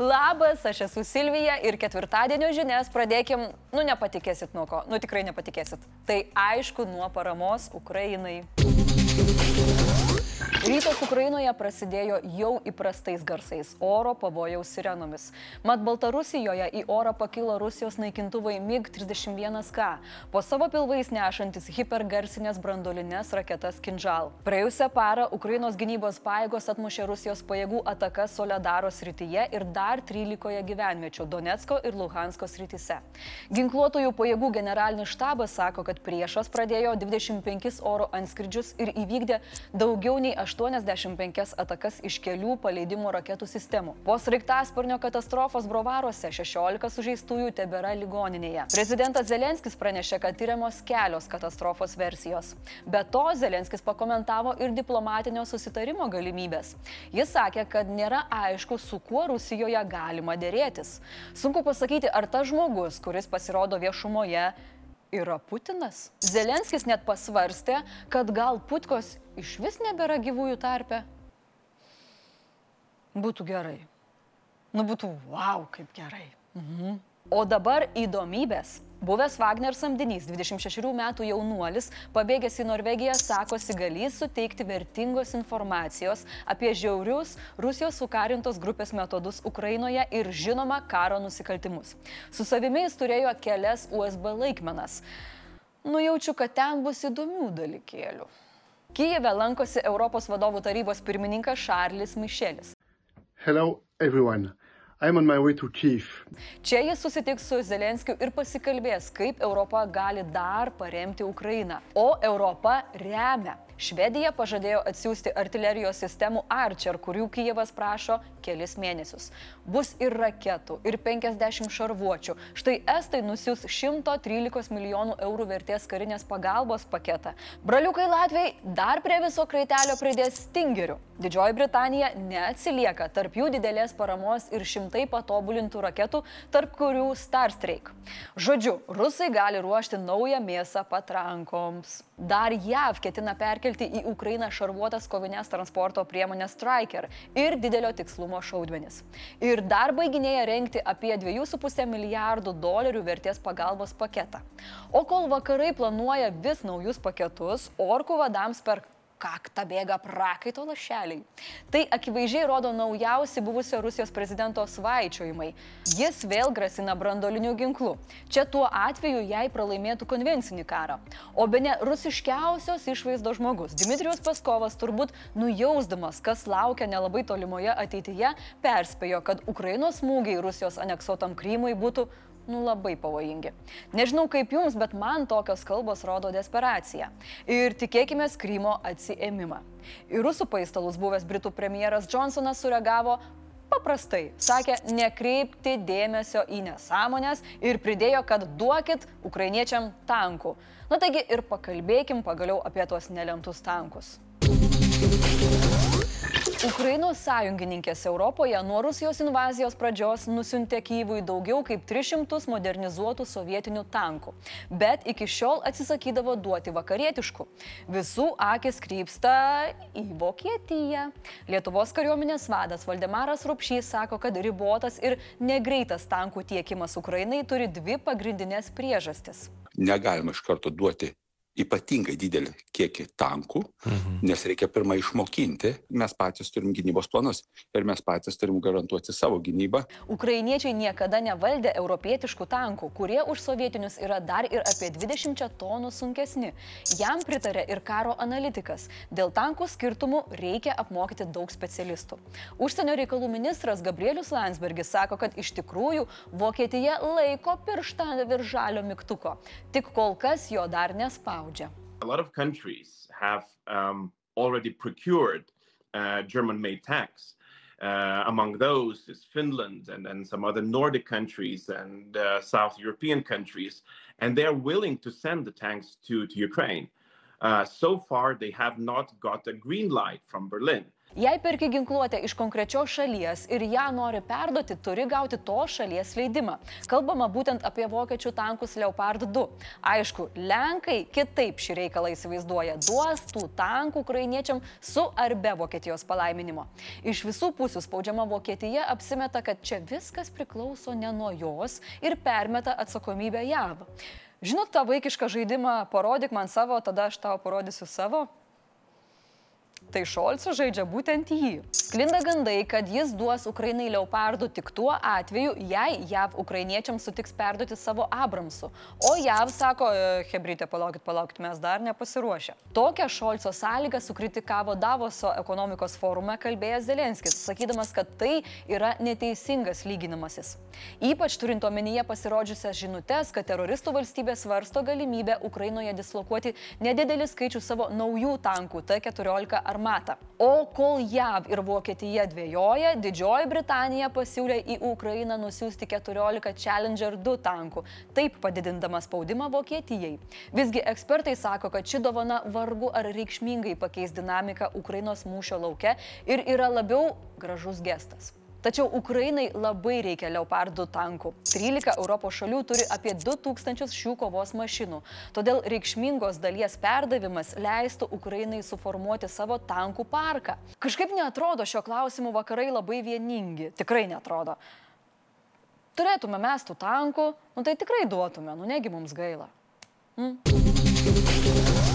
Labas, aš esu Silvija ir ketvirtadienio žinias pradėkim, nu nepatikėsit nuo ko, nu tikrai nepatikėsit. Tai aišku, nuo paramos Ukrainai. Rytas Ukrainoje prasidėjo jau įprastais garsais - oro pavojaus sirenomis. Mat Baltarusijoje į orą pakilo Rusijos naikintuvai MiG-31K, po savo pilvais nešantis hipergarsinės brandolinės raketas Kinžal. Praėjusią parą Ukrainos gynybos pajėgos atmušė Rusijos pajėgų atakas Soledaro srityje ir dar 13 gyvenviečių - Donetsko ir Luhansko srityse. Ginkluotojų pajėgų generalinis štabas sako, kad priešas pradėjo 25 oro antskridžius ir įvykdė daugiau nei 8 85 atakas iš kelių paleidimo raketų sistemų. Po sraigtasparnio katastrofos Brovaruose 16 sužeistųjų tebėra ligoninėje. Prezidentas Zelenskis pranešė, kad tyriamos kelios katastrofos versijos. Be to, Zelenskis pakomentavo ir diplomatinio susitarimo galimybės. Jis sakė, kad nėra aišku, su kuo Rusijoje galima dėrėtis. Sunku pasakyti, ar tas žmogus, kuris pasirodo viešumoje, yra Putinas. Zelenskis net pasvarstė, kad gal Putkos iš vis nebėra gyvųjų tarpe. Būtų gerai. Nu būtų, wow, kaip gerai. Mhm. O dabar įdomybės. Buvęs Wagner samdinys, 26 metų jaunuolis, pabėgęs į Norvegiją, sakosi galys suteikti vertingos informacijos apie žiaurius Rusijos sukarintos grupės metodus Ukrainoje ir žinoma karo nusikaltimus. Su savimi jis turėjo kelias USB laikmenas. Nujaučiu, kad ten bus įdomių dalykėlių. Kijeve lankosi Europos vadovų tarybos pirmininkas Šarlis Mišelis. Hello everyone. Čia jis susitiks su Zelenskiu ir pasikalbės, kaip Europa gali dar paremti Ukrainą. O Europa remia. Švedija pažadėjo atsiųsti artilerijos sistemų Archer, kurių Kijevas prašo kelis mėnesius. Bus ir raketų, ir 50 šarvuočių. Štai Estai nusiūs 113 milijonų eurų vertės karinės pagalbos paketą. Braliukai Latvijai dar prie viso kraitelio pridės stingerių. Didžioji Britanija neatsilieka, tarp jų didelės paramos ir šimtai patobulintų raketų, tarp kurių Starstreak. Žodžiu, rusai gali ruošti naują mėsą patrankoms. Dar JAV ketina perkelti į Ukrainą šarvuotas kovinės transporto priemonės Striker ir didelio tikslumo šaudmenis. Ir dar baiginėja renkti apie 2,5 milijardų dolerių vertės pagalbos paketą. O kol vakarai planuoja vis naujus paketus, orkų vadams per kaktą bėga prakaito lašeliai. Tai akivaizdžiai rodo naujausi buvusio Rusijos prezidento svaičiojimai. Jis vėl grasina brandoliniu ginklu. Čia tuo atveju jai pralaimėtų konvencinį karą. O be ne rusiškiausios išvaizdo žmogus Dmitrijus Paskovas turbūt nujausdamas, kas laukia nelabai tolimoje ateityje, perspėjo, kad Ukrainos smūgiai Rusijos aneksuotam Krymui būtų nu labai pavojingi. Nežinau kaip jums, bet man tokios kalbos rodo desperaciją. Ir tikėkime Krymo atsiemimą. Į rusų paistalus buvęs Britų premjeras Johnsonas sureagavo paprastai. Sakė, nekreipti dėmesio į nesąmonės ir pridėjo, kad duokit ukrainiečiam tankų. Na taigi ir pakalbėkim pagaliau apie tuos nelemtus tankus. Ukrainos sąjungininkės Europoje nuo Rusijos invazijos pradžios nusintė Kyivui daugiau kaip 300 modernizuotų sovietinių tankų, bet iki šiol atsisakydavo duoti vakarietiškų. Visų akis krypsta į Vokietiją. Lietuvos kariuomenės vadas Valdemaras Rupšys sako, kad ribotas ir negreitas tankų tiekimas Ukrainai turi dvi pagrindinės priežastis. Negalima iš karto duoti ypatingai didelį kiekį tankų, mhm. nes reikia pirmą išmokinti. Mes patys turim gynybos planus ir mes patys turim garantuoti savo gynybą. Ukrainiečiai niekada nevaldė europietiškų tankų, kurie už sovietinius yra dar ir apie 20 tonų sunkesni. Jam pritarė ir karo analitikas. Dėl tankų skirtumų reikia apmokyti daug specialistų. Užsienio reikalų ministras Gabrielius Landsbergis sako, kad iš tikrųjų Vokietija laiko pirštą virš žalio mygtuko. Tik kol kas jo dar nespaudžia. A lot of countries have um, already procured uh, German made tanks. Uh, among those is Finland and, and some other Nordic countries and uh, South European countries, and they're willing to send the tanks to, to Ukraine. Uh, so far, they have not got a green light from Berlin. Jei perki ginkluotę iš konkrečios šalies ir ją nori perduoti, turi gauti to šalies leidimą. Kalbama būtent apie vokiečių tankus Leopard 2. Aišku, Lenkai kitaip šį reikalą įsivaizduoja. Duos tų tankų ukrainiečiam su ar be Vokietijos palaiminimo. Iš visų pusių spaudžiama Vokietija apsimeta, kad čia viskas priklauso ne nuo jos ir permeta atsakomybę JAV. Žinot tą vaikišką žaidimą, parodyk man savo, tada aš tau parodysiu savo? Tai Šolcas žaidžia būtent jį. Sklinda gandai, kad jis duos Ukrainai leopardų tik tuo atveju, jei JAV ukrainiečiams sutiks perduoti savo Abramsų. O JAV sako, e, Hebrytė, palaukit, palaukit, mes dar nepasiruošę. Tokią Šolco sąlygą sukritikavo Davoso ekonomikos forume kalbėjęs Zelenskis, sakydamas, kad tai yra neteisingas lyginimasis. Ypač turint omenyje pasirodžiusias žinutės, kad teroristų valstybė svarsto galimybę Ukrainoje dislokuoti nedidelį skaičių savo naujų tankų T-14 armatą. O kol JAV ir Vokietija dvėjoja, Didžioji Britanija pasiūlė į Ukrainą nusiųsti 14 Challenger 2 tankų, taip padidindama spaudimą Vokietijai. Visgi ekspertai sako, kad ši dovana vargu ar reikšmingai pakeis dinamiką Ukrainos mūšio lauke ir yra labiau gražus gestas. Tačiau Ukrainai labai reikia Leopardų tankų. 13 Europos šalių turi apie 2000 šių kovos mašinų. Todėl reikšmingos dalies perdavimas leistų Ukrainai suformuoti savo tankų parką. Kažkaip netrodo šio klausimu vakarai labai vieningi. Tikrai netrodo. Turėtume mes tų tankų, nu tai tikrai duotume, nu negi mums gaila. Mm.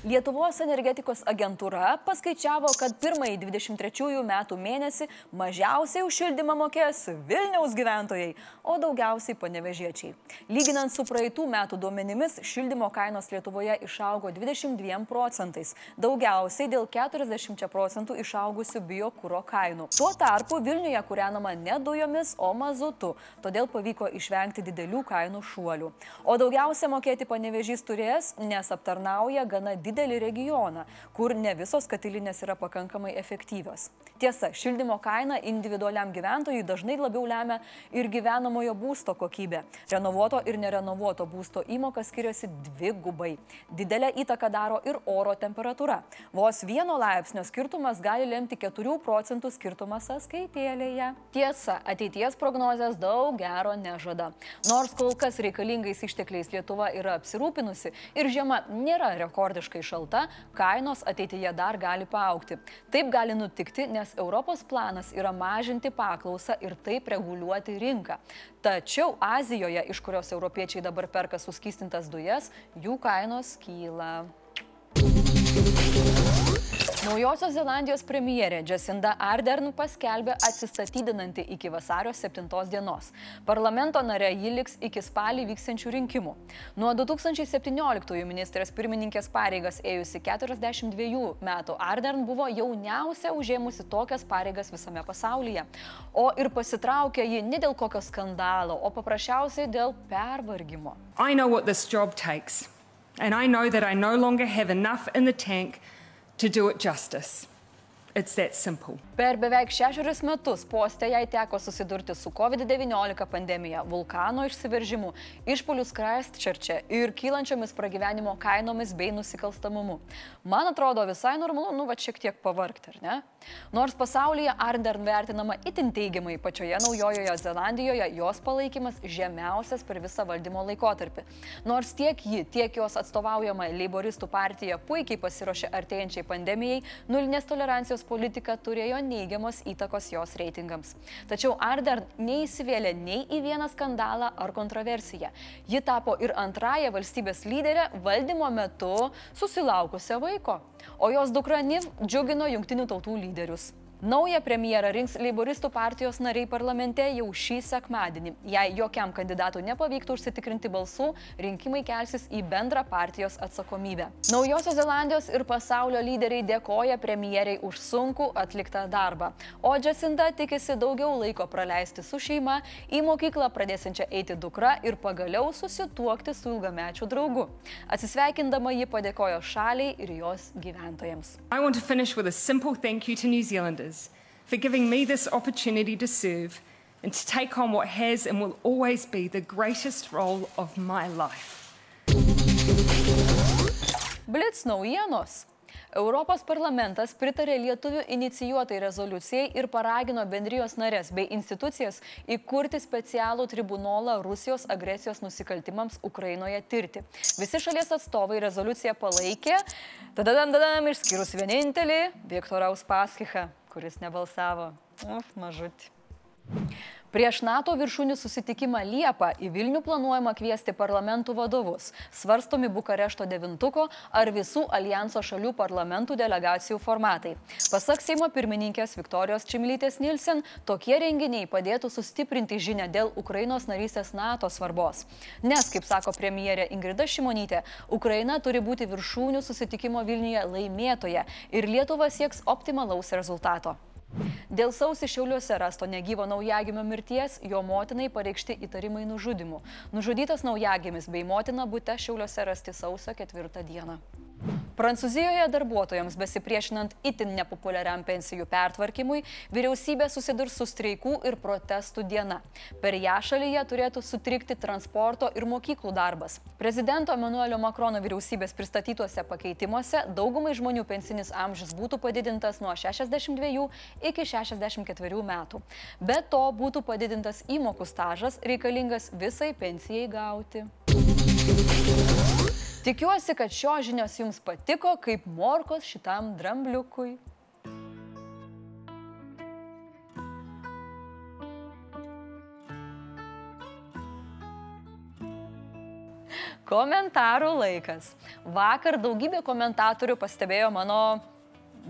Lietuvos energetikos agentūra paskaičiavo, kad pirmąjį 23 metų mėnesį mažiausiai už šildymą mokės Vilniaus gyventojai, o daugiausiai panevežiečiai. Lyginant su praeitų metų duomenimis, šildymo kainos Lietuvoje išaugo 22 procentais, daugiausiai dėl 40 procentų išaugusių biokūro kainų. Tuo tarpu Vilniuje kūrenama ne dujomis, o mazutu, todėl pavyko išvengti didelių kainų šuolių. O daugiausia mokėti panevežys turės, nes aptarnauja gana didelį didelį regioną, kur ne visos katilinės yra pakankamai efektyvios. Tiesa, šildymo kaina individualiam gyventojui dažnai labiau lemia ir gyvenamojo būsto kokybė. Renovuoto ir nerenovuoto būsto įmoka skiriasi dvi gubai. Didelę įtaką daro ir oro temperatūra. Vos vieno laipsnio skirtumas gali lemti 4 procentų skirtumą sąskaitėlėje. Tiesa, ateities prognozijas daug gero nežada. Nors kol kas reikalingais ištekliais Lietuva yra apsirūpinusi ir žiema nėra rekordiškai visiškai šalta, kainos ateityje dar gali paaukti. Taip gali nutikti, nes Europos planas yra mažinti paklausą ir taip reguliuoti rinką. Tačiau Azijoje, iš kurios europiečiai dabar perka suskystintas dujas, jų kainos kyla. Naujosios Zelandijos premjerė Jacinda Ardern paskelbė atsistatydinanti iki vasario 7 dienos. Parlamento narė ji liks iki spalį vyksiančių rinkimų. Nuo 2017 ministrės pirmininkės pareigas ėjusi 42 metų Ardern buvo jauniausia užėmusi tokias pareigas visame pasaulyje. O ir pasitraukė ji ne dėl kokio skandalo, o paprasčiausiai dėl pervargimo. I know what this job takes. And I know that I no longer have enough in the tank to do it justice. Per beveik šešerius metus postė jai teko susidurti su COVID-19 pandemija, vulkano išsiveržimu, išpolius Christchurch'e ir kylančiomis pragyvenimo kainomis bei nusikalstamumu. Man atrodo visai normalu, nu va šiek tiek pavargti, ar ne? Nors pasaulyje Ardern vertinama itin teigiamai, pačioje Naujojoje Zelandijoje jos palaikymas žemiausias per visą valdymo laikotarpį. Nors tiek ji, tiek jos atstovaujama Leiboristų partija puikiai pasiruošė artėjančiai pandemijai, nulinės tolerancijos politika turėjo neigiamos įtakos jos reitingams. Tačiau Ardern neįsivėlė nei į vieną skandalą ar kontroversiją. Ji tapo ir antrąją valstybės lyderę valdymo metu susilaukusią vaiko, o jos dukra Niv džiugino jungtinių tautų lyderius. Naują premjerą rinks Leiboristų partijos nariai parlamente jau šį sekmadienį. Jei jokiam kandidatui nepavyktų užsitikrinti balsų, rinkimai kelsis į bendrą partijos atsakomybę. Naujosios Zelandijos ir pasaulio lyderiai dėkoja premjeriai už sunkų atliktą darbą. O Jacinda tikisi daugiau laiko praleisti su šeima, į mokyklą pradėsinčią eiti dukra ir pagaliau susituokti su ilgamečiu draugu. Atsisveikindama ji padėkojo šaliai ir jos gyventojams. Leaders for giving me this opportunity to serve and to take on what has and will always be the greatest role of my life. Blitz naujienos. Europos parlamentas pritarė lietuvių inicijuotai rezoliucijai ir paragino bendrijos narės bei institucijas įkurti specialų tribunolą Rusijos agresijos nusikaltimams Ukrainoje tirti. Visi šalies atstovai rezoliuciją palaikė, tada dandadam išskyrus vienintelį Viktorą Uspaskichą, kuris nebalsavo. Uf, mažutį. Prieš NATO viršūnių susitikimą Liepą į Vilnių planuojama kviesti parlamentų vadovus. Svarstomi Bukarešto devintuko ar visų alijanso šalių parlamentų delegacijų formatai. Pasak Seimo pirmininkės Viktorijos Čimlytės Nilsen, tokie renginiai padėtų sustiprinti žinę dėl Ukrainos narystės NATO svarbos. Nes, kaip sako premjerė Ingrida Šimonytė, Ukraina turi būti viršūnių susitikimo Vilniuje laimėtoje ir Lietuva sieks optimalaus rezultato. Dėl sausį Šiauliuose rasto negyvo naujagimio mirties jo motinai pareikšti įtarimai nužudimu. Nužudytas naujagimis bei motina būte Šiauliuose rasti sausio ketvirtą dieną. Prancūzijoje darbuotojams besipriešinant itin nepopuliariam pensijų pertvarkymui, vyriausybė susidurs su streikų ir protestų diena. Per ją šalyje turėtų sutrikti transporto ir mokyklų darbas. Prezidento Emanuelio Makrono vyriausybės pristatytuose pakeitimuose daugumai žmonių pensinis amžius būtų padidintas nuo 62 iki 64 metų. Be to būtų padidintas įmokų stažas reikalingas visai pensijai gauti. Tikiuosi, kad šios žinios jums patiko kaip morkos šitam drambliukui. Komentarų laikas. Vakar daugybė komentatorių pastebėjo mano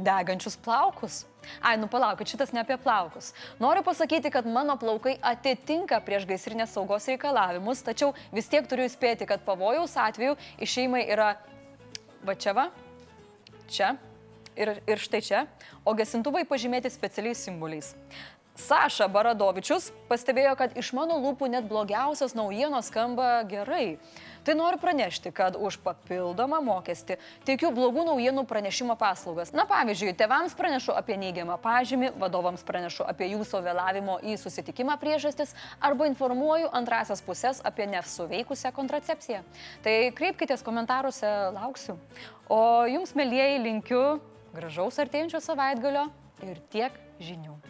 degančius plaukus. Ai, nu palaukit, šitas ne apie plaukus. Noriu pasakyti, kad mano plaukai atitinka prieš gaisrinės saugos reikalavimus, tačiau vis tiek turiu įspėti, kad pavojaus atveju išeimai yra va čia va, čia ir, ir štai čia, o gesintuvai pažymėti specialiais simboliais. Saša Baradovičius pastebėjo, kad iš mano lūpų net blogiausios naujienos skamba gerai. Tai noriu pranešti, kad už papildomą mokestį teikiu blogų naujienų pranešimo paslaugas. Na pavyzdžiui, tevams pranešu apie neigiamą pažymį, vadovams pranešu apie jūsų vėlavimo į susitikimą priežastis arba informuoju antrasias pusės apie nesuveikusią kontracepciją. Tai kreipkitės komentaruose, lauksiu. O jums, mėlyjeji, linkiu gražaus artėjančio savaitgalio ir tiek žinių.